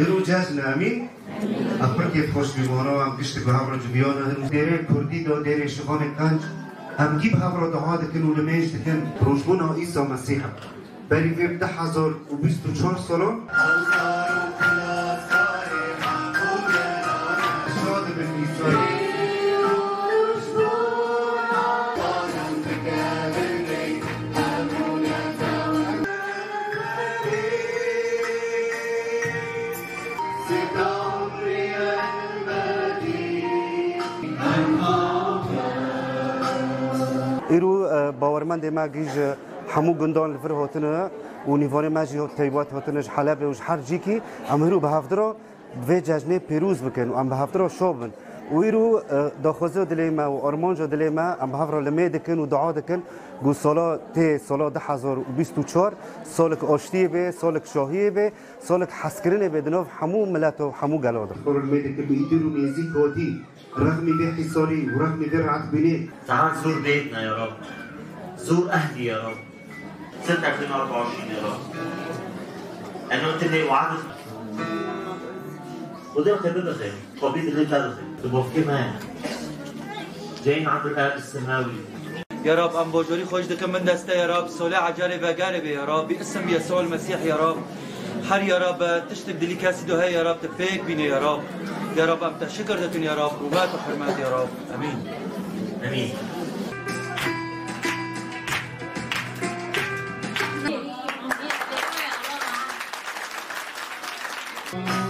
ایرو جشن امین؟ اپر که خوش بیمارا هم گشت به همرا جبیان هم دیره کردی دا دیره شبان کنج هم گیب همرا دعا دکن و لمیش دکن روشبون ها ایسا مسیح بری ویب ده هزار و بیست و چهار سالا ирӯ э, боварманде ма гиж э, ҳамӯ гундон ли фир ҳотина ӯ нивони маҷи тайбот ҳотинаш ҳалабе ӯш ҳар ҷики ам ирӯ ба ҳафтаро ве ҷашне пирӯз бикин ам ба ҳафтаро шобин هفدرا شوبن و ایرو داخوزه دلی ما و ارمانجا دلی ما أم به هفدرا لمی دکن و دعا دکن گو سالا تی سالا ده هزار و بیست و چار سالک آشتی به سالک شاهی به سالک حسکرین به دناف همو ملت و همو گلاده خور الميدك اللي يديروا ميزي كودي رغم بيه حصاري ورغم بيه رعت بنيه تعال زور بيتنا يا رب. زور أهلي يا رب. سنة 2024 يا رب. أنا قلت لي وعدت ودي الخير. ده الغالي قبيل الغالي بتاع الغالي تبقى كمان جايين عند الآب السماوي. يا رب أم بوجوري خوش دكم من دسته يا رب. صلاة جاربه جاربه يا رب. باسم يسوع المسيح يا رب. حر يا رب تشتك دلي دليكاسي دوهي يا رب. تبيك بيني يا رب. يا رب أم تشكر شكرتك يا رب. وبات وحرمات يا رب. أمين. أمين. Thank you.